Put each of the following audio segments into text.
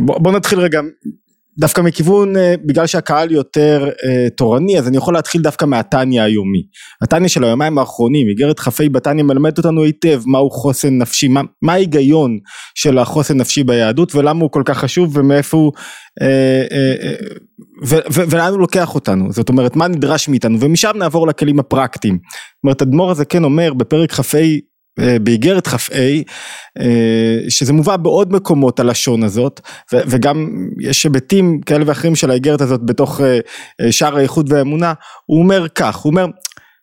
בוא, בוא נתחיל רגע דווקא מכיוון, אה, בגלל שהקהל יותר אה, תורני, אז אני יכול להתחיל דווקא מהתניא היומי. התניא של היומיים האחרונים, איגרת כ"ה בתניא מלמדת אותנו היטב מהו חוסן נפשי, מה, מה ההיגיון של החוסן נפשי ביהדות ולמה הוא כל כך חשוב ומאיפה הוא, אה, אה, אה, ו, ולאן הוא לוקח אותנו, זאת אומרת מה נדרש מאיתנו, ומשם נעבור לכלים הפרקטיים. זאת אומרת, אדמו"ר הזה כן אומר בפרק כ"ה באיגרת כ"ה אה, שזה מובא בעוד מקומות הלשון הזאת וגם יש היבטים כאלה ואחרים של האיגרת הזאת בתוך אה, שער האיחוד והאמונה. הוא אומר כך הוא אומר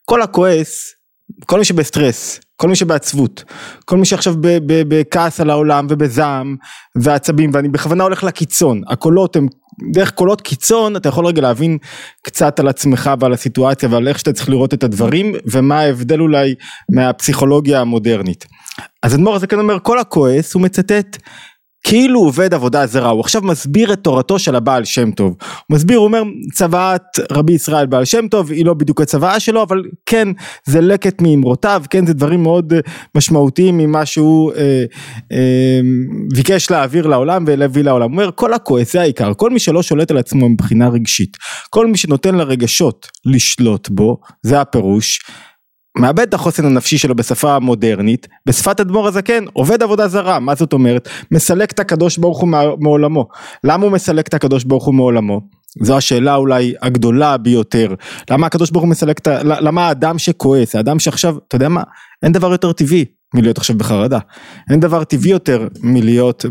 כל הכועס כל מי שבסטרס כל מי שבעצבות כל מי שעכשיו בכעס על העולם ובזעם ועצבים ואני בכוונה הולך לקיצון הקולות הם דרך קולות קיצון אתה יכול רגע להבין קצת על עצמך ועל הסיטואציה ועל איך שאתה צריך לראות את הדברים ומה ההבדל אולי מהפסיכולוגיה המודרנית. אז אדמו"ר הזה כן אומר כל הכועס הוא מצטט כאילו עובד עבודה זרה, הוא עכשיו מסביר את תורתו של הבעל שם טוב, הוא מסביר, הוא אומר צוואת רבי ישראל בעל שם טוב היא לא בדיוק הצוואה שלו, אבל כן זה לקט מאמרותיו, כן זה דברים מאוד אה, משמעותיים ממה שהוא אה, אה, ביקש להעביר לעולם ולהביא לעולם, הוא אומר כל הכועס זה העיקר, כל מי שלא שולט על עצמו מבחינה רגשית, כל מי שנותן לרגשות לשלוט בו, זה הפירוש, מאבד את החוסן הנפשי שלו בשפה המודרנית, בשפת אדמו"ר הזקן, עובד עבודה זרה, מה זאת אומרת? מסלק את הקדוש ברוך הוא מעולמו. למה הוא מסלק את הקדוש ברוך הוא מעולמו? זו השאלה אולי הגדולה ביותר. למה הקדוש ברוך הוא מסלק את ה... למה האדם שכועס, האדם שעכשיו, אתה יודע מה? אין דבר יותר טבעי מלהיות עכשיו בחרדה. אין דבר טבעי יותר מלהיות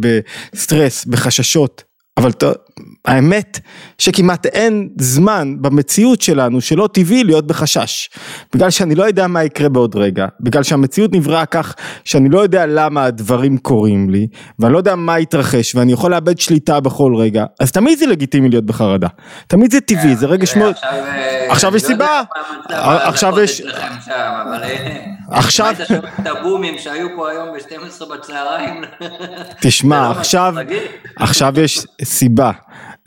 בסטרס, בחששות. אבל האמת שכמעט אין זמן במציאות שלנו שלא טבעי להיות בחשש. בגלל שאני לא יודע מה יקרה בעוד רגע, בגלל שהמציאות נבראה כך שאני לא יודע למה הדברים קורים לי, ואני לא יודע מה יתרחש, ואני יכול לאבד שליטה בכל רגע, אז תמיד זה לגיטימי להיות בחרדה. תמיד זה טבעי, זה רגע שמאוד... עכשיו יש סיבה, עכשיו יש... עכשיו... שומע את הבומים שהיו פה היום ב-12 בצהריים? תשמע, עכשיו יש סיבה.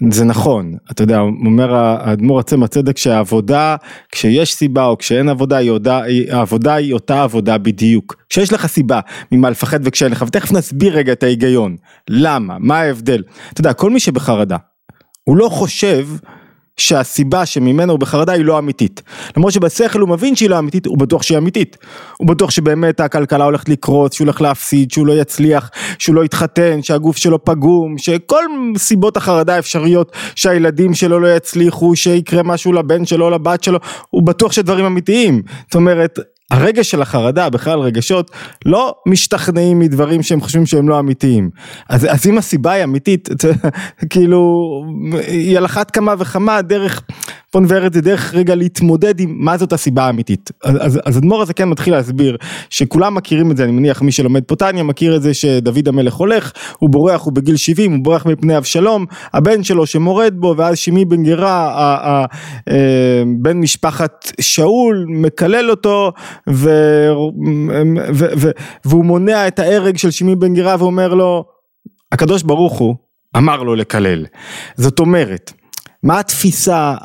זה נכון, אתה יודע, אומר האדמו"ר עצם הצדק שהעבודה, כשיש סיבה או כשאין עבודה, היא הודע, העבודה היא אותה עבודה בדיוק. כשיש לך סיבה ממה לפחד וכשאין לך, ותכף נסביר רגע את ההיגיון, למה, מה ההבדל. אתה יודע, כל מי שבחרדה, הוא לא חושב שהסיבה שממנו הוא בחרדה היא לא אמיתית. למרות שבשכל הוא מבין שהיא לא אמיתית, הוא בטוח שהיא אמיתית. הוא בטוח שבאמת הכלכלה הולכת לקרוס, שהוא הולך להפסיד, שהוא לא יצליח, שהוא לא יתחתן, שהגוף שלו פגום, שכל סיבות החרדה האפשריות שהילדים שלו לא יצליחו, שיקרה משהו לבן שלו, לבת שלו, הוא בטוח שדברים אמיתיים. זאת אומרת, הרגש של החרדה, בכלל רגשות, לא משתכנעים מדברים שהם חושבים שהם לא אמיתיים. אז, אז אם הסיבה היא אמיתית, כאילו, היא על אחת כמה וכמה דרך נבהר את זה דרך רגע להתמודד עם מה זאת הסיבה האמיתית. אז, אז אדמו"ר הזה כן מתחיל להסביר שכולם מכירים את זה, אני מניח מי שלומד פוטניה מכיר את זה שדוד המלך הולך, הוא בורח, הוא בגיל 70, הוא בורח מפני אבשלום, הבן שלו שמורד בו ואז שמי בן גרה, אה, בן משפחת שאול, מקלל אותו ו, ו, ו, ו, והוא מונע את ההרג של שמי בן גרה ואומר לו, הקדוש ברוך הוא אמר לו לקלל. זאת אומרת, מה התפיסה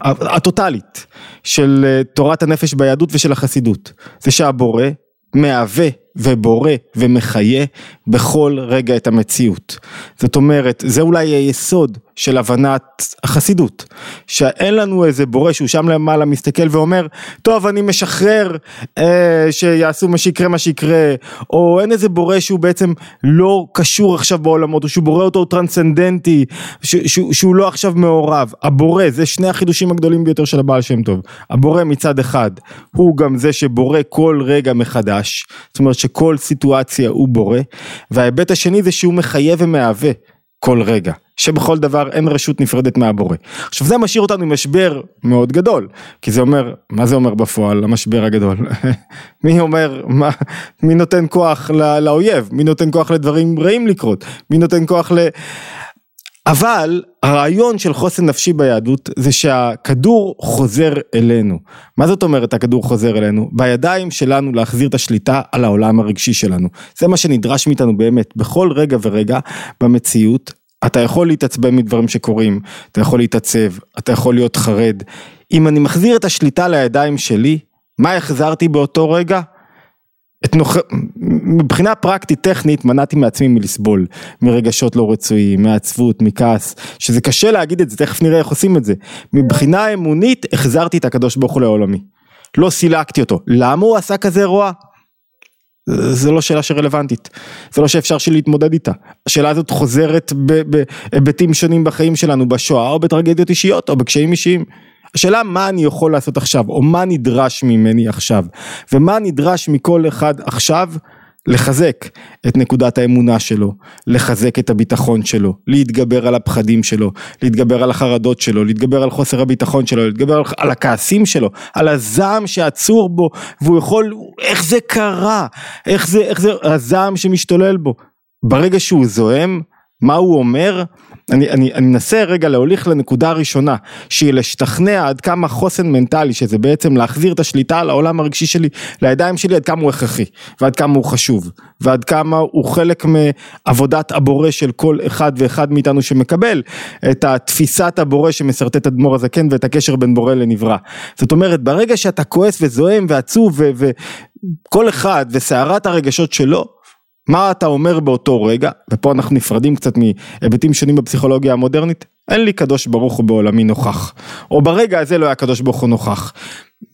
הטוטלית של אה, תורת הנפש ביהדות ושל החסידות? זה שהבורא מהווה ובורא ומחיה בכל רגע את המציאות. זאת אומרת, זה אולי היסוד של הבנת החסידות, שאין לנו איזה בורא שהוא שם למעלה מסתכל ואומר, טוב אני משחרר אה, שיעשו מה שיקרה מה שיקרה, או אין איזה בורא שהוא בעצם לא קשור עכשיו בעולמות, או שהוא בורא אותו טרנסצנדנטי, שהוא לא עכשיו מעורב. הבורא, זה שני החידושים הגדולים ביותר של הבעל שם טוב. הבורא מצד אחד, הוא גם זה שבורא כל רגע מחדש, זאת אומרת שכל סיטואציה הוא בורא, וההיבט השני זה שהוא מחיה ומהווה כל רגע, שבכל דבר אין רשות נפרדת מהבורא. עכשיו זה משאיר אותנו עם משבר מאוד גדול, כי זה אומר, מה זה אומר בפועל המשבר הגדול? מי אומר, מה, מי נותן כוח לא, לאויב? מי נותן כוח לדברים רעים לקרות? מי נותן כוח ל... אבל הרעיון של חוסן נפשי ביהדות זה שהכדור חוזר אלינו. מה זאת אומרת הכדור חוזר אלינו? בידיים שלנו להחזיר את השליטה על העולם הרגשי שלנו. זה מה שנדרש מאיתנו באמת בכל רגע ורגע במציאות. אתה יכול להתעצבן מדברים שקורים, אתה יכול להתעצב, אתה יכול להיות חרד. אם אני מחזיר את השליטה לידיים שלי, מה החזרתי באותו רגע? את נוח... מבחינה פרקטית טכנית מנעתי מעצמי מלסבול מרגשות לא רצויים, מעצבות, מכעס, שזה קשה להגיד את זה, תכף נראה איך עושים את זה. מבחינה אמונית החזרתי את הקדוש ברוך הוא לעולמי. לא סילקתי אותו. למה הוא עשה כזה רוע? זה לא שאלה שרלוונטית, זה לא שאפשר להתמודד איתה. השאלה הזאת חוזרת בהיבטים שונים בחיים שלנו, בשואה או בטרגדיות אישיות או בקשיים אישיים. השאלה מה אני יכול לעשות עכשיו, או מה נדרש ממני עכשיו, ומה נדרש מכל אחד עכשיו לחזק את נקודת האמונה שלו, לחזק את הביטחון שלו, להתגבר על הפחדים שלו, להתגבר על החרדות שלו, להתגבר על חוסר הביטחון שלו, להתגבר על, על הכעסים שלו, על הזעם שעצור בו, והוא יכול, איך זה קרה, איך זה, איך זה הזעם שמשתולל בו. ברגע שהוא זועם, מה הוא אומר? אני, אני, אני אנסה רגע להוליך לנקודה הראשונה, שהיא להשתכנע עד כמה חוסן מנטלי, שזה בעצם להחזיר את השליטה על העולם הרגשי שלי לידיים שלי, עד כמה הוא הכרחי, ועד כמה הוא חשוב, ועד כמה הוא חלק מעבודת הבורא של כל אחד ואחד מאיתנו שמקבל את התפיסת הבורא שמשרטט אדמו"ר הזקן ואת הקשר בין בורא לנברא. זאת אומרת, ברגע שאתה כועס וזועם ועצוב וכל אחד וסערת הרגשות שלו, מה אתה אומר באותו רגע, ופה אנחנו נפרדים קצת מהיבטים שונים בפסיכולוגיה המודרנית, אין לי קדוש ברוך הוא בעולמי נוכח, או ברגע הזה לא היה קדוש ברוך הוא נוכח.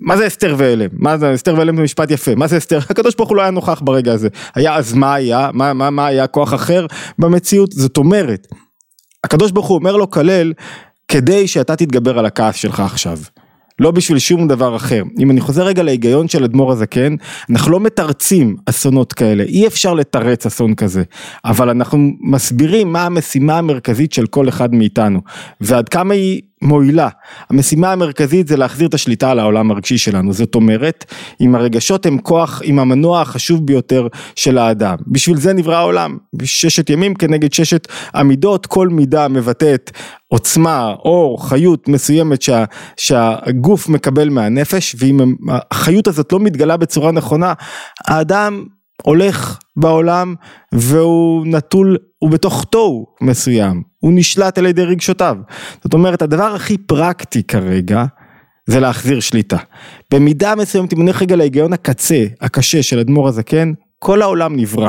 מה זה אסתר ואלם? מה זה אסתר ואלם זה משפט יפה, מה זה אסתר? הקדוש ברוך הוא לא היה נוכח ברגע הזה. היה אז מה היה? מה, מה, מה היה כוח אחר במציאות? זאת אומרת, הקדוש ברוך הוא אומר לו כלל, כדי שאתה תתגבר על הכעס שלך עכשיו. לא בשביל שום דבר אחר. אם אני חוזר רגע להיגיון של אדמו"ר הזקן, אנחנו לא מתרצים אסונות כאלה, אי אפשר לתרץ אסון כזה, אבל אנחנו מסבירים מה המשימה המרכזית של כל אחד מאיתנו, ועד כמה היא מועילה. המשימה המרכזית זה להחזיר את השליטה על העולם הרגשי שלנו, זאת אומרת, אם הרגשות הם כוח, אם המנוע החשוב ביותר של האדם. בשביל זה נברא העולם, ששת ימים כנגד ששת עמידות, כל מידה מבטאת עוצמה, אור, חיות מסוימת שה, שהגוף מקבל מהנפש, ואם החיות הזאת לא מתגלה בצורה נכונה, האדם הולך בעולם והוא נטול, הוא בתוך תוהו מסוים, הוא נשלט על ידי רגשותיו. זאת אומרת הדבר הכי פרקטי כרגע זה להחזיר שליטה. במידה מסוימת אם נלך רגע להיגיון הקצה, הקשה של אדמו"ר הזקן, כל העולם נברא.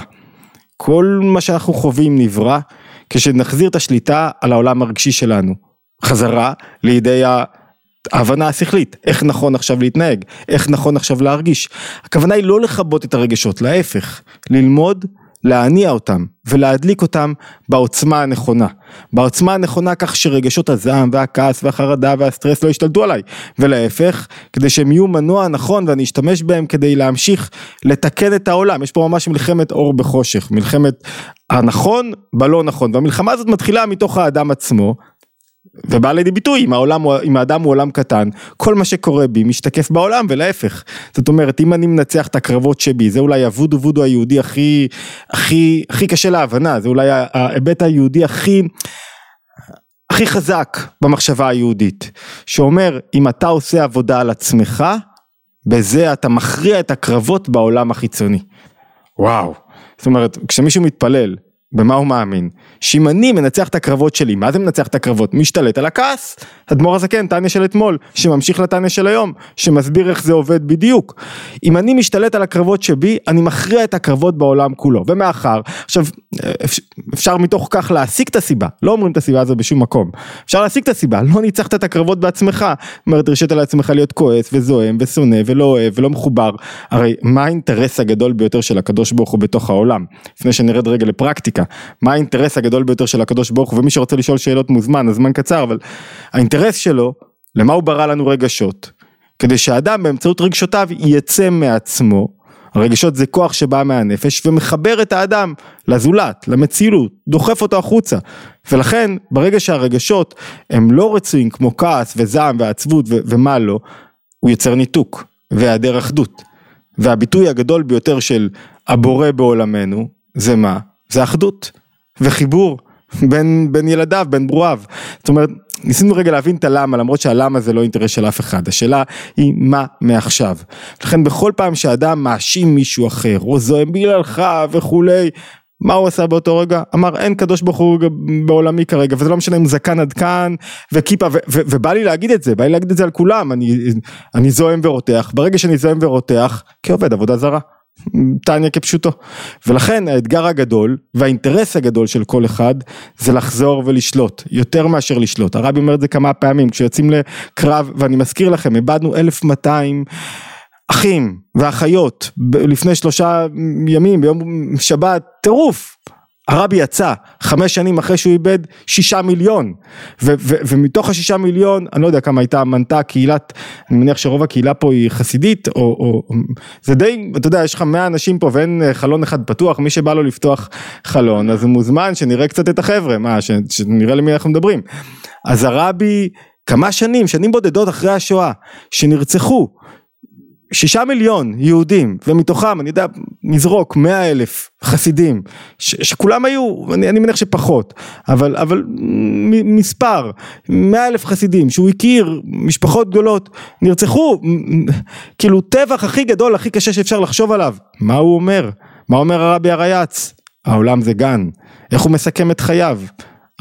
כל מה שאנחנו חווים נברא כשנחזיר את השליטה על העולם הרגשי שלנו. חזרה לידי ה... ההבנה השכלית, איך נכון עכשיו להתנהג, איך נכון עכשיו להרגיש. הכוונה היא לא לכבות את הרגשות, להפך, ללמוד להניע אותם ולהדליק אותם בעוצמה הנכונה. בעוצמה הנכונה כך שרגשות הזעם והכעס והחרדה והסטרס לא ישתלטו עליי. ולהפך, כדי שהם יהיו מנוע נכון ואני אשתמש בהם כדי להמשיך לתקן את העולם. יש פה ממש מלחמת אור בחושך, מלחמת הנכון בלא נכון. והמלחמה הזאת מתחילה מתוך האדם עצמו. ובא לידי ביטוי אם העולם, אם האדם הוא עולם קטן, כל מה שקורה בי משתקף בעולם ולהפך. זאת אומרת אם אני מנצח את הקרבות שבי זה אולי הוודו וודו היהודי הכי, הכי, הכי קשה להבנה, זה אולי ההיבט היהודי הכי, הכי חזק במחשבה היהודית, שאומר אם אתה עושה עבודה על עצמך, בזה אתה מכריע את הקרבות בעולם החיצוני. וואו, זאת אומרת כשמישהו מתפלל במה הוא מאמין? שאם אני מנצח את הקרבות שלי, מה זה מנצח את הקרבות? משתלט על הכעס. אדמו"ר הזקן, טניה של אתמול, שממשיך לטניה של היום, שמסביר איך זה עובד בדיוק. אם אני משתלט על הקרבות שבי, אני מכריע את הקרבות בעולם כולו. ומאחר, עכשיו, אפשר מתוך כך להסיק את הסיבה, לא אומרים את הסיבה הזו בשום מקום. אפשר להסיק את הסיבה, לא ניצחת את הקרבות בעצמך. זאת אומרת, הרשית לעצמך להיות כועס וזועם ושונא ולא אוהב ולא מחובר. הרי מה האינטרס הגדול ביותר של הקדוש ברוך הוא בתוך העולם? לפני שנרד רגע לפרקטיקה. פוליטיקה, מה האינטרס הגדול ביותר של הקדוש ברוך הוא, ומי שרוצה לשאול שאלות מוזמן, הזמן קצר, אבל האינטרס שלו, למה הוא ברא לנו רגשות? כדי שהאדם באמצעות רגשותיו יצא מעצמו, הרגשות זה כוח שבא מהנפש ומחבר את האדם לזולת, למציאות, דוחף אותו החוצה. ולכן ברגע שהרגשות הם לא רצויים כמו כעס וזעם ועצבות ו- ומה לא, הוא יוצר ניתוק והיעדר אחדות. והביטוי הגדול ביותר של הבורא בעולמנו זה מה? זה אחדות וחיבור בין, בין ילדיו, בין ברואיו. זאת אומרת, ניסינו רגע להבין את הלמה, למרות שהלמה זה לא אינטרס של אף אחד, השאלה היא מה מעכשיו. לכן בכל פעם שאדם מאשים מישהו אחר, או זועם בגללך וכולי, מה הוא עשה באותו רגע? אמר אין קדוש ברוך הוא בעולמי כרגע וזה לא משנה אם זקן עד כאן וכיפה ובא לי להגיד את זה, בא לי להגיד את זה על כולם, אני, אני זועם ורותח, ברגע שאני זועם ורותח כעובד עבודה זרה. טניה כפשוטו. ולכן האתגר הגדול והאינטרס הגדול של כל אחד זה לחזור ולשלוט, יותר מאשר לשלוט. הרבי אומר את זה כמה פעמים, כשיוצאים לקרב, ואני מזכיר לכם, איבדנו 1200 אחים ואחיות לפני שלושה ימים, ביום שבת, טירוף. הרבי יצא חמש שנים אחרי שהוא איבד שישה מיליון. ו- ו- ומתוך השישה מיליון אני לא יודע כמה הייתה מנתה קהילת אני מניח שרוב הקהילה פה היא חסידית או, או זה די אתה יודע יש לך מאה אנשים פה ואין אה, חלון אחד פתוח מי שבא לו לפתוח חלון אז הוא מוזמן שנראה קצת את החבר'ה מה ש- שנראה למי אנחנו מדברים. אז הרבי כמה שנים שנים בודדות אחרי השואה שנרצחו שישה מיליון יהודים ומתוכם אני יודע נזרוק מאה אלף חסידים ש, שכולם היו אני, אני מניח שפחות אבל אבל מספר מאה אלף חסידים שהוא הכיר משפחות גדולות נרצחו כאילו טבח הכי גדול הכי קשה שאפשר לחשוב עליו. מה הוא אומר? מה אומר הרבי הרייץ? העולם זה גן. איך הוא מסכם את חייו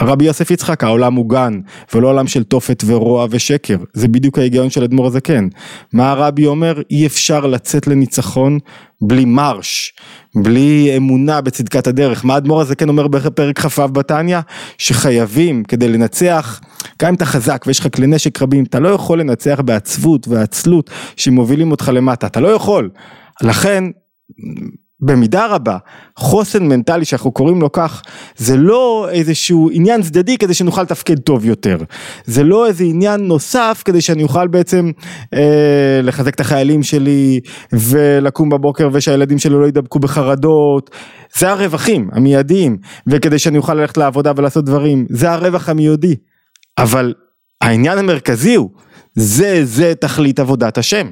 הרבי יוסף יצחק העולם הוא גן ולא עולם של תופת ורוע ושקר. זה בדיוק ההיגיון של אדמו"ר הזקן. מה הרבי אומר? אי אפשר לצאת לניצחון בלי מרש בלי אמונה בצדקת הדרך. מה אדמו"ר הזקן אומר בפרק כ"ו בתניא? שחייבים כדי לנצח גם אם אתה חזק ויש לך כלי נשק רבים אתה לא יכול לנצח בעצבות ועצלות שמובילים אותך למטה. אתה לא יכול. לכן במידה רבה חוסן מנטלי שאנחנו קוראים לו כך זה לא איזשהו עניין צדדי כדי שנוכל לתפקד טוב יותר. זה לא איזה עניין נוסף כדי שאני אוכל בעצם אה, לחזק את החיילים שלי ולקום בבוקר ושהילדים שלי לא ידבקו בחרדות. זה הרווחים המיידיים וכדי שאני אוכל ללכת לעבודה ולעשות דברים זה הרווח המיידי. אבל העניין המרכזי הוא זה זה תכלית עבודת השם.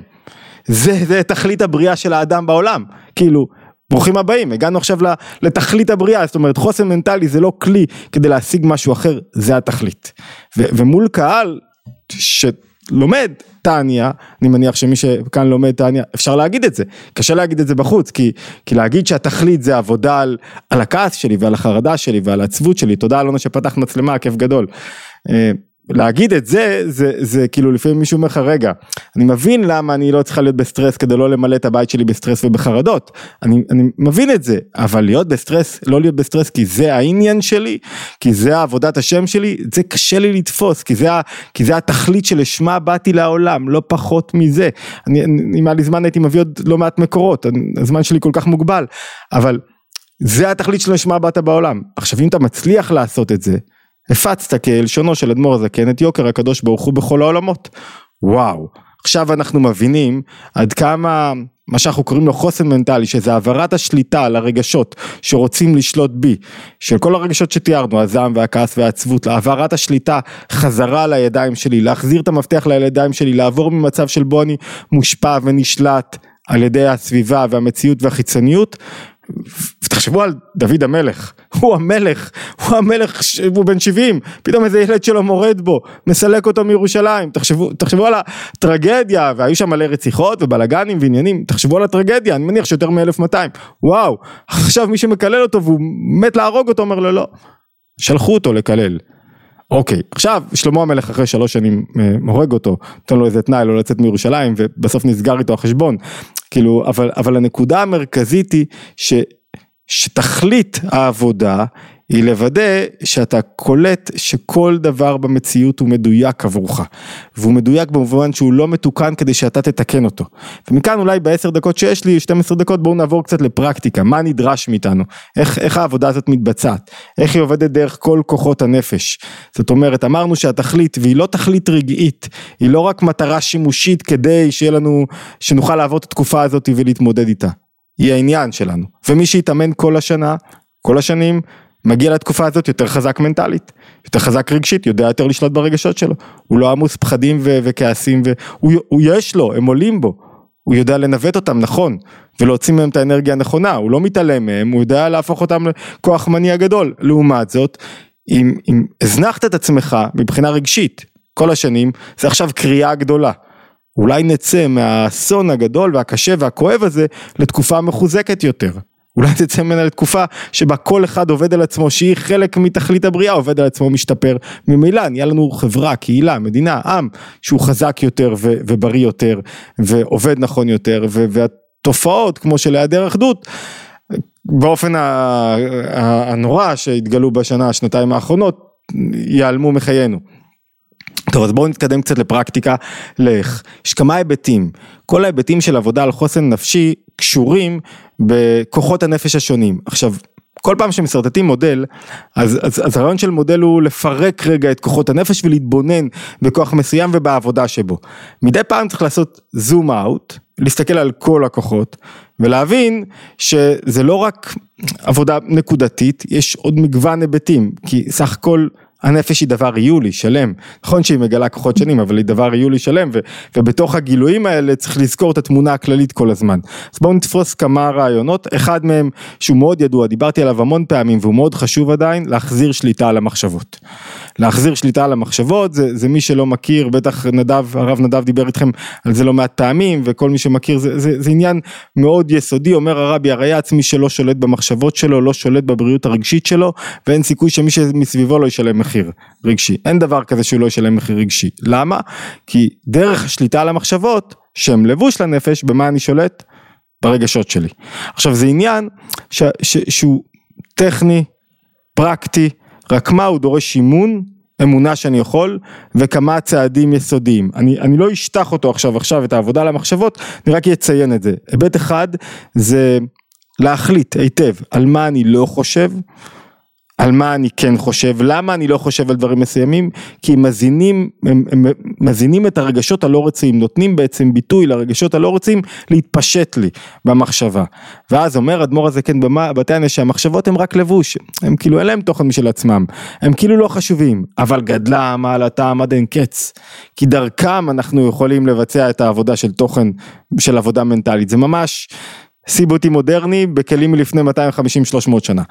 זה, זה תכלית הבריאה של האדם בעולם. כאילו ברוכים הבאים, הגענו עכשיו לתכלית הבריאה, זאת אומרת חוסן מנטלי זה לא כלי כדי להשיג משהו אחר, זה התכלית. ו- ומול קהל שלומד טניה, אני מניח שמי שכאן לומד טניה, אפשר להגיד את זה, קשה להגיד את זה בחוץ, כי, כי להגיד שהתכלית זה עבודה על, על הכעס שלי ועל החרדה שלי ועל העצבות שלי, תודה אלונה שפתח מצלמה, כיף גדול. להגיד את זה, זה, זה כאילו לפעמים מישהו אומר לך רגע, אני מבין למה אני לא צריכה להיות בסטרס כדי לא למלא את הבית שלי בסטרס ובחרדות, אני, אני מבין את זה, אבל להיות בסטרס, לא להיות בסטרס כי זה העניין שלי, כי זה עבודת השם שלי, זה קשה לי לתפוס, כי זה, כי זה התכלית שלשמה באתי לעולם, לא פחות מזה. אני, אם היה לי זמן הייתי מביא עוד לא מעט מקורות, הזמן שלי כל כך מוגבל, אבל זה התכלית שלשמה באת בעולם. עכשיו אם אתה מצליח לעשות את זה, הפצת כלשונו של אדמו"ר הזקן את יוקר הקדוש ברוך הוא בכל העולמות. וואו, עכשיו אנחנו מבינים עד כמה מה שאנחנו קוראים לו חוסן מנטלי, שזה העברת השליטה על הרגשות שרוצים לשלוט בי, של כל הרגשות שתיארנו, הזעם והכעס והעצבות, העברת השליטה חזרה לידיים שלי, להחזיר את המפתח לידיים שלי, לעבור ממצב של בו אני מושפע ונשלט על ידי הסביבה והמציאות והחיצוניות, ותחשבו על דוד המלך, הוא המלך, הוא המלך, הוא בן 70, פתאום איזה ילד שלו מורד בו, מסלק אותו מירושלים, תחשבו, תחשבו על הטרגדיה, והיו שם מלא רציחות ובלאגנים ועניינים, תחשבו על הטרגדיה, אני מניח שיותר מ-1200, וואו, עכשיו מי שמקלל אותו והוא מת להרוג אותו, אומר לו לא, שלחו אותו לקלל. אוקיי, עכשיו שלמה המלך אחרי שלוש שנים אה, הורג אותו, נותן לו איזה תנאי לא לצאת מירושלים ובסוף נסגר איתו החשבון, כאילו, אבל, אבל הנקודה המרכזית היא ש, שתכלית העבודה היא לוודא שאתה קולט שכל דבר במציאות הוא מדויק עבורך. והוא מדויק במובן שהוא לא מתוקן כדי שאתה תתקן אותו. ומכאן אולי בעשר דקות שיש לי 12 דקות בואו נעבור קצת לפרקטיקה. מה נדרש מאיתנו? איך, איך העבודה הזאת מתבצעת? איך היא עובדת דרך כל כוחות הנפש? זאת אומרת אמרנו שהתכלית והיא לא תכלית רגעית היא לא רק מטרה שימושית כדי שיהיה לנו שנוכל לעבור את התקופה הזאת ולהתמודד איתה. היא העניין שלנו. ומי שיתאמן כל השנה כל השנים מגיע לתקופה הזאת יותר חזק מנטלית, יותר חזק רגשית, יודע יותר לשלוט ברגשות שלו, הוא לא עמוס פחדים ו- וכעסים, והוא יש לו, הם עולים בו, הוא יודע לנווט אותם נכון, ולהוציא מהם את האנרגיה הנכונה, הוא לא מתעלם מהם, הוא יודע להפוך אותם לכוח מניע גדול, לעומת זאת, אם, אם הזנחת את עצמך מבחינה רגשית כל השנים, זה עכשיו קריאה גדולה. אולי נצא מהאסון הגדול והקשה והכואב הזה לתקופה מחוזקת יותר. אולי תצא ממנה לתקופה שבה כל אחד עובד על עצמו שהיא חלק מתכלית הבריאה עובד על עצמו משתפר ממילא נהיה לנו חברה קהילה מדינה עם שהוא חזק יותר ו- ובריא יותר ועובד נכון יותר ו- תופעות כמו של היעדר אחדות באופן הנורא שהתגלו בשנה, שנתיים האחרונות, ייעלמו מחיינו. טוב אז בואו נתקדם קצת לפרקטיקה לאיך. יש כמה היבטים, כל ההיבטים של עבודה על חוסן נפשי קשורים בכוחות הנפש השונים. עכשיו כל פעם שמשרטטים מודל, אז, אז, אז הרעיון של מודל הוא לפרק רגע את כוחות הנפש ולהתבונן בכוח מסוים ובעבודה שבו. מדי פעם צריך לעשות זום אאוט, להסתכל על כל הכוחות ולהבין שזה לא רק עבודה נקודתית, יש עוד מגוון היבטים, כי סך הכל הנפש היא דבר איולי, שלם, נכון שהיא מגלה כוחות שנים, אבל היא דבר איולי שלם, ו, ובתוך הגילויים האלה צריך לזכור את התמונה הכללית כל הזמן. אז בואו נתפוס כמה רעיונות, אחד מהם שהוא מאוד ידוע, דיברתי עליו המון פעמים והוא מאוד חשוב עדיין, להחזיר שליטה על המחשבות. להחזיר שליטה על המחשבות, זה, זה מי שלא מכיר, בטח נדב, הרב נדב דיבר איתכם על זה לא מעט פעמים, וכל מי שמכיר, זה, זה, זה עניין מאוד יסודי, אומר הרבי, הראייה עצמי שלא שולט במחשבות שלו, לא שולט בבריאות הרגשית שלו, ואין סיכוי שמי שמסביבו לא ישלם מחיר רגשי. אין דבר כזה שהוא לא ישלם מחיר רגשי. למה? כי דרך השליטה על המחשבות, שהם לבוש לנפש, במה אני שולט? ברגשות שלי. עכשיו זה עניין ש, ש, שהוא טכני, פרקטי, רק מה הוא דורש אימון, אמונה שאני יכול, וכמה צעדים יסודיים. אני, אני לא אשטח אותו עכשיו, עכשיו את העבודה על המחשבות, אני רק אציין את זה. היבט אחד זה להחליט היטב על מה אני לא חושב, על מה אני כן חושב, למה אני לא חושב על דברים מסוימים, כי הם מזינים, הם, הם מזינים את הרגשות הלא רצויים, נותנים בעצם ביטוי לרגשות הלא רצויים להתפשט לי במחשבה. ואז אומר אדמו"ר הזה כן ענש שהמחשבות הן רק לבוש, הם כאילו אין להם תוכן משל עצמם, הם כאילו לא חשובים, אבל גדלה מעלתם עד אין קץ, כי דרכם אנחנו יכולים לבצע את העבודה של תוכן, של עבודה מנטלית, זה ממש סיבוטי מודרני בכלים מלפני 250-300 שנה.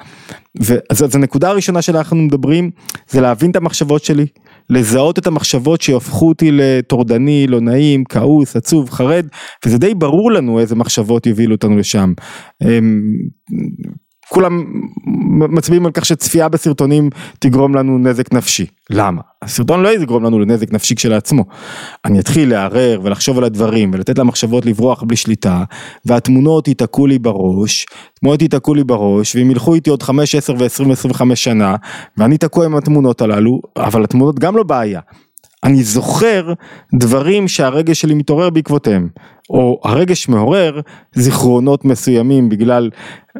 ואז אז הנקודה הראשונה שאנחנו מדברים זה להבין את המחשבות שלי, לזהות את המחשבות שיהפכו אותי לטורדני, לא נעים, כעוס, עצוב, חרד, וזה די ברור לנו איזה מחשבות יובילו אותנו לשם. כולם מצביעים על כך שצפייה בסרטונים תגרום לנו נזק נפשי. למה? הסרטון לא יגרום לנו לנזק נפשי כשלעצמו. אני אתחיל לערער ולחשוב על הדברים ולתת למחשבות לברוח בלי שליטה והתמונות ייתקעו לי בראש, תמונות ייתקעו לי בראש והם ילכו איתי עוד 5, 10 ו-20 ו-25 שנה ואני תקוע עם התמונות הללו, אבל התמונות גם לא בעיה. אני זוכר דברים שהרגש שלי מתעורר בעקבותיהם, או הרגש מעורר זיכרונות מסוימים בגלל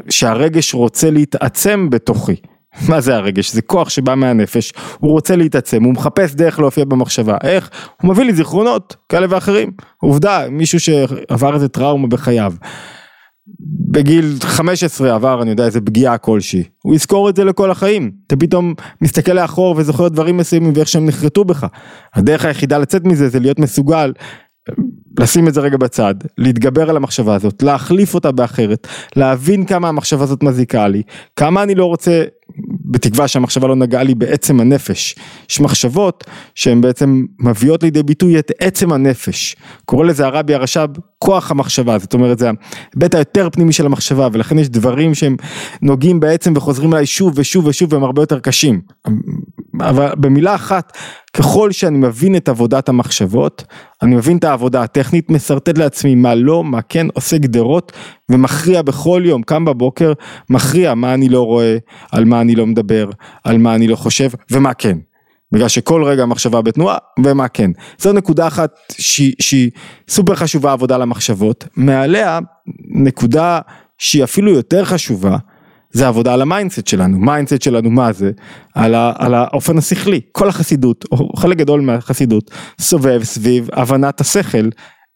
שהרגש רוצה להתעצם בתוכי. מה זה הרגש? זה כוח שבא מהנפש, הוא רוצה להתעצם, הוא מחפש דרך להופיע במחשבה, איך? הוא מביא לי זיכרונות כאלה ואחרים, עובדה, מישהו שעבר איזה טראומה בחייו. בגיל 15 עבר אני יודע איזה פגיעה כלשהי, הוא יזכור את זה לכל החיים, אתה פתאום מסתכל לאחור וזוכר דברים מסוימים ואיך שהם נחרטו בך, הדרך היחידה לצאת מזה זה להיות מסוגל לשים את זה רגע בצד, להתגבר על המחשבה הזאת, להחליף אותה באחרת, להבין כמה המחשבה הזאת מזיקה לי, כמה אני לא רוצה בתקווה שהמחשבה לא נגעה לי בעצם הנפש. יש מחשבות שהן בעצם מביאות לידי ביטוי את עצם הנפש. קורא לזה הרבי הרש"ב כוח המחשבה, זאת אומרת זה ההיבט היותר פנימי של המחשבה ולכן יש דברים שהם נוגעים בעצם וחוזרים אליי שוב ושוב ושוב והם הרבה יותר קשים. אבל במילה אחת, ככל שאני מבין את עבודת המחשבות, אני מבין את העבודה הטכנית, משרטט לעצמי מה לא, מה כן, עושה גדרות ומכריע בכל יום, קם בבוקר, מכריע מה אני לא רואה, על מה אני לא מדבר, על מה אני לא חושב ומה כן. בגלל שכל רגע המחשבה בתנועה ומה כן. זו נקודה אחת שהיא, סופר חשובה עבודה למחשבות, מעליה נקודה שהיא אפילו יותר חשובה זה עבודה על ה-mindset שלנו, mindset שלנו מה זה? על, ה, על האופן השכלי, כל החסידות, או חלק גדול מהחסידות, סובב סביב הבנת השכל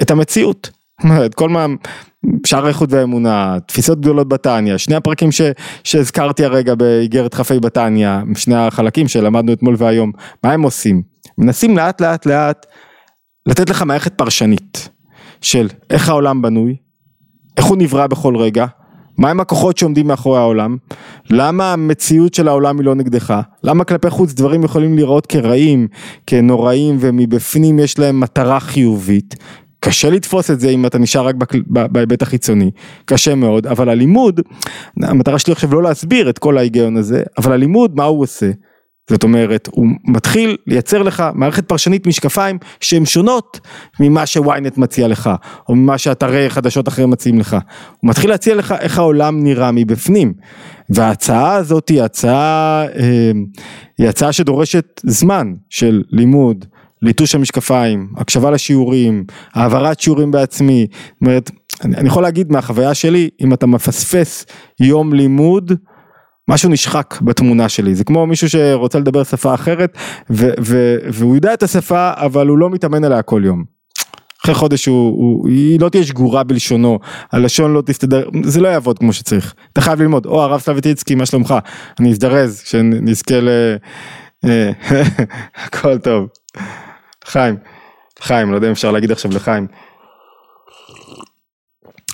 את המציאות. כל מה, שער הייחוד והאמונה, תפיסות גדולות בתניא, שני הפרקים ש, שהזכרתי הרגע באיגרת כ"ה בתניא, שני החלקים שלמדנו אתמול והיום, מה הם עושים? מנסים לאט לאט לאט לתת לך מערכת פרשנית של איך העולם בנוי, איך הוא נברא בכל רגע, מהם הכוחות שעומדים מאחורי העולם? למה המציאות של העולם היא לא נגדך? למה כלפי חוץ דברים יכולים להיראות כרעים, כנוראים ומבפנים יש להם מטרה חיובית? קשה לתפוס את זה אם אתה נשאר רק בהיבט החיצוני, קשה מאוד, אבל הלימוד, המטרה שלי עכשיו לא להסביר את כל ההיגיון הזה, אבל הלימוד מה הוא עושה? זאת אומרת, הוא מתחיל לייצר לך מערכת פרשנית משקפיים שהן שונות ממה שוויינט מציע לך, או ממה שאתרי חדשות אחרים מציעים לך. הוא מתחיל להציע לך איך העולם נראה מבפנים. וההצעה הזאת היא הצעה, אה, היא הצעה שדורשת זמן של לימוד, ליטוש המשקפיים, הקשבה לשיעורים, העברת שיעורים בעצמי. זאת אומרת, אני יכול להגיד מהחוויה שלי, אם אתה מפספס יום לימוד, משהו נשחק בתמונה שלי, זה כמו מישהו שרוצה לדבר שפה אחרת ו- ו- והוא יודע את השפה אבל הוא לא מתאמן עליה כל יום. אחרי חודש הוא, הוא, היא לא תהיה שגורה בלשונו, הלשון לא תסתדר, זה לא יעבוד כמו שצריך, אתה חייב ללמוד, או הרב סלוויטיצקי מה שלומך, אני אזדרז, שנזכה ל... אה, הכל טוב, חיים, חיים, לא יודע אם אפשר להגיד עכשיו לחיים.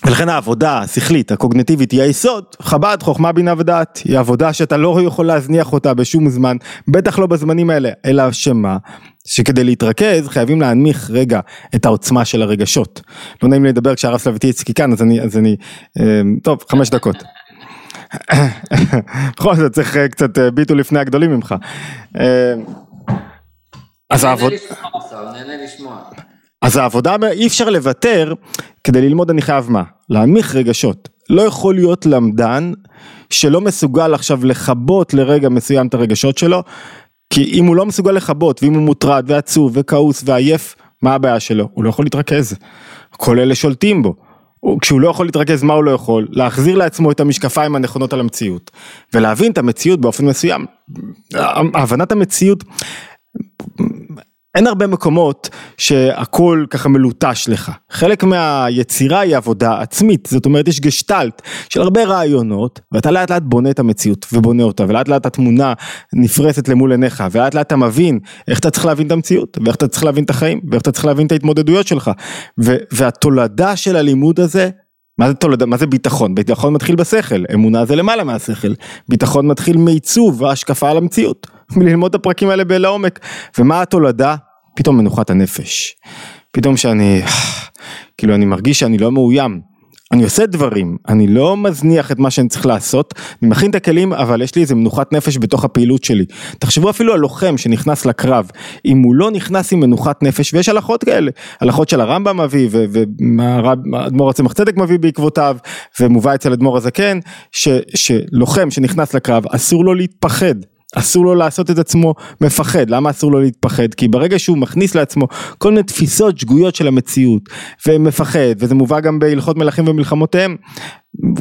ולכן העבודה השכלית הקוגנטיבית היא היסוד, חב"ד חוכמה בינה ודעת, היא עבודה שאתה לא יכול להזניח אותה בשום זמן, בטח לא בזמנים האלה, אלא שמה, שכדי להתרכז חייבים להנמיך רגע את העוצמה של הרגשות. לא נעים לי לדבר כשהרב סלוויטיצקי כאן אז אני, אז אני, אה, טוב חמש דקות. בכל זאת צריך אה, קצת אה, ביטו לפני הגדולים ממך. אז העבודה... נהנה לשמוע. אז העבודה, אי אפשר לוותר, כדי ללמוד אני חייב מה? להנמיך רגשות. לא יכול להיות למדן שלא מסוגל עכשיו לכבות לרגע מסוים את הרגשות שלו, כי אם הוא לא מסוגל לכבות, ואם הוא מוטרד ועצוב וכעוס ועייף, מה הבעיה שלו? הוא לא יכול להתרכז. כל אלה שולטים בו. כשהוא לא יכול להתרכז מה הוא לא יכול? להחזיר לעצמו את המשקפיים הנכונות על המציאות ולהבין את המציאות באופן מסוים. הבנת המציאות אין הרבה מקומות שהכל ככה מלוטש לך. חלק מהיצירה היא עבודה עצמית, זאת אומרת יש גשטלט של הרבה רעיונות, ואתה לאט לאט בונה את המציאות ובונה אותה, ולאט לאט התמונה נפרסת למול עיניך, ולאט לאט אתה מבין איך אתה צריך להבין את המציאות, ואיך אתה צריך להבין את החיים, ואיך אתה צריך להבין את ההתמודדויות שלך. והתולדה של הלימוד הזה מה זה תולדה, מה זה ביטחון? ביטחון מתחיל בשכל, אמונה זה למעלה מהשכל, ביטחון מתחיל מעיצוב והשקפה על המציאות, מללמוד את הפרקים האלה לעומק, ומה התולדה? פתאום מנוחת הנפש, פתאום שאני, כאילו אני מרגיש שאני לא מאוים, אני עושה דברים, אני לא מזניח את מה שאני צריך לעשות, אני מכין את הכלים אבל יש לי איזה מנוחת נפש בתוך הפעילות שלי. תחשבו אפילו על לוחם שנכנס לקרב, אם הוא לא נכנס עם מנוחת נפש, ויש הלכות כאלה, הלכות של הרמב"ם מביא ואדמו"ר הצמח צדק מביא בעקבותיו, ומובא אצל אדמו"ר הזקן, שלוחם שנכנס לקרב אסור לו להתפחד. אסור לו לעשות את עצמו מפחד, למה אסור לו להתפחד? כי ברגע שהוא מכניס לעצמו כל מיני תפיסות שגויות של המציאות ומפחד, וזה מובא גם בהלכות מלכים ומלחמותיהם,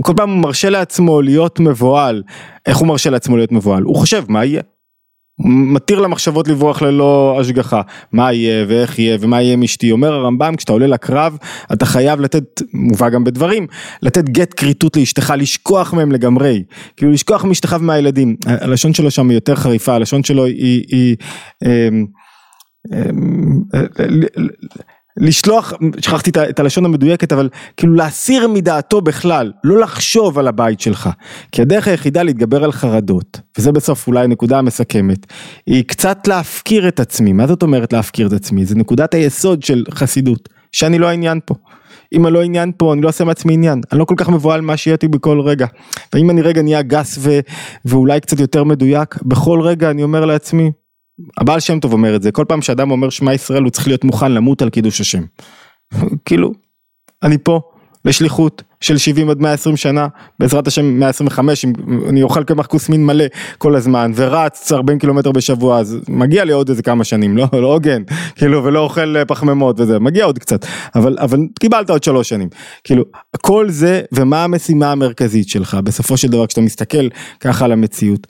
כל פעם הוא מרשה לעצמו להיות מבוהל, איך הוא מרשה לעצמו להיות מבוהל? הוא חושב מה יהיה? מתיר למחשבות לברוח ללא השגחה, מה יהיה ואיך יהיה ומה יהיה עם אשתי, אומר הרמב"ם כשאתה עולה לקרב אתה חייב לתת, מובא גם בדברים, לתת גט כריתות לאשתך, לשכוח מהם לגמרי, כאילו לשכוח מאשתך ומהילדים, הלשון שלו שם היא יותר חריפה, הלשון שלו היא, היא, היא אמ, אמ, לשלוח, שכחתי את הלשון המדויקת, אבל כאילו להסיר מדעתו בכלל, לא לחשוב על הבית שלך. כי הדרך היחידה להתגבר על חרדות, וזה בסוף אולי הנקודה המסכמת, היא קצת להפקיר את עצמי. מה זאת אומרת להפקיר את עצמי? זה נקודת היסוד של חסידות, שאני לא העניין פה. אם אני לא עניין פה, אני לא עושה מעצמי עניין. אני לא כל כך מבוהל מה שיהיה אותי בכל רגע. ואם אני רגע נהיה גס ו... ואולי קצת יותר מדויק, בכל רגע אני אומר לעצמי, הבעל שם טוב אומר את זה, כל פעם שאדם אומר שמע ישראל הוא צריך להיות מוכן למות על קידוש השם. כאילו, אני פה לשליחות של 70 עד 120 שנה, בעזרת השם 125, אם אני אוכל קמח כוסמין מלא כל הזמן, ורץ 40 קילומטר בשבוע, אז מגיע לי עוד איזה כמה שנים, לא, לא הוגן, כאילו, ולא אוכל פחמימות וזה, מגיע עוד קצת, אבל, אבל קיבלת עוד שלוש שנים, כאילו, כל זה, ומה המשימה המרכזית שלך, בסופו של דבר, כשאתה מסתכל ככה על המציאות,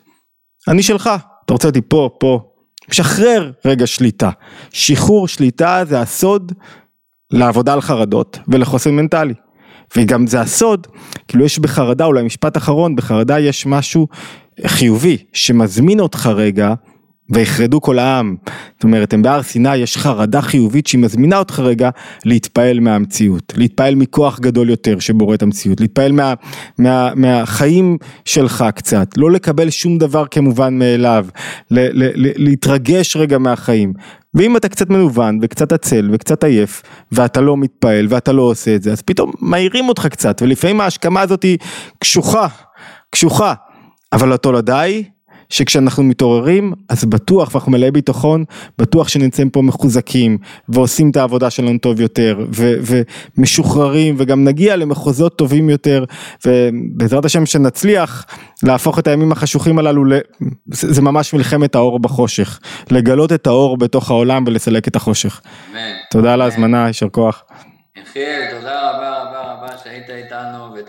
אני שלך, אתה רוצה אותי פה, פה, משחרר רגע שליטה. שחרור שליטה זה הסוד לעבודה על חרדות ולחוסן מנטלי. וגם זה הסוד, כאילו יש בחרדה, אולי משפט אחרון, בחרדה יש משהו חיובי שמזמין אותך רגע ויחרדו כל העם, זאת אומרת הם בהר סיני יש חרדה חיובית שהיא מזמינה אותך רגע להתפעל מהמציאות, להתפעל מכוח גדול יותר שבורא את המציאות, להתפעל מה, מה, מהחיים שלך קצת, לא לקבל שום דבר כמובן מאליו, ל, ל, ל, להתרגש רגע מהחיים, ואם אתה קצת מנוון וקצת עצל וקצת עייף ואתה לא מתפעל ואתה לא עושה את זה אז פתאום מעירים אותך קצת ולפעמים ההשכמה הזאת היא קשוחה, קשוחה, אבל התולדה היא שכשאנחנו מתעוררים, אז בטוח, ואנחנו מלאי ביטחון, בטוח שנמצאים פה מחוזקים, ועושים את העבודה שלנו טוב יותר, ו- ומשוחררים, וגם נגיע למחוזות טובים יותר, ובעזרת השם שנצליח להפוך את הימים החשוכים הללו, ל- זה זה ממש מלחמת האור בחושך, לגלות את האור בתוך העולם ולסלק את החושך. תודה על. ההזמנה, יישר כוח. יחיאל, תודה רבה רבה רבה שהיית איתנו, ותמיד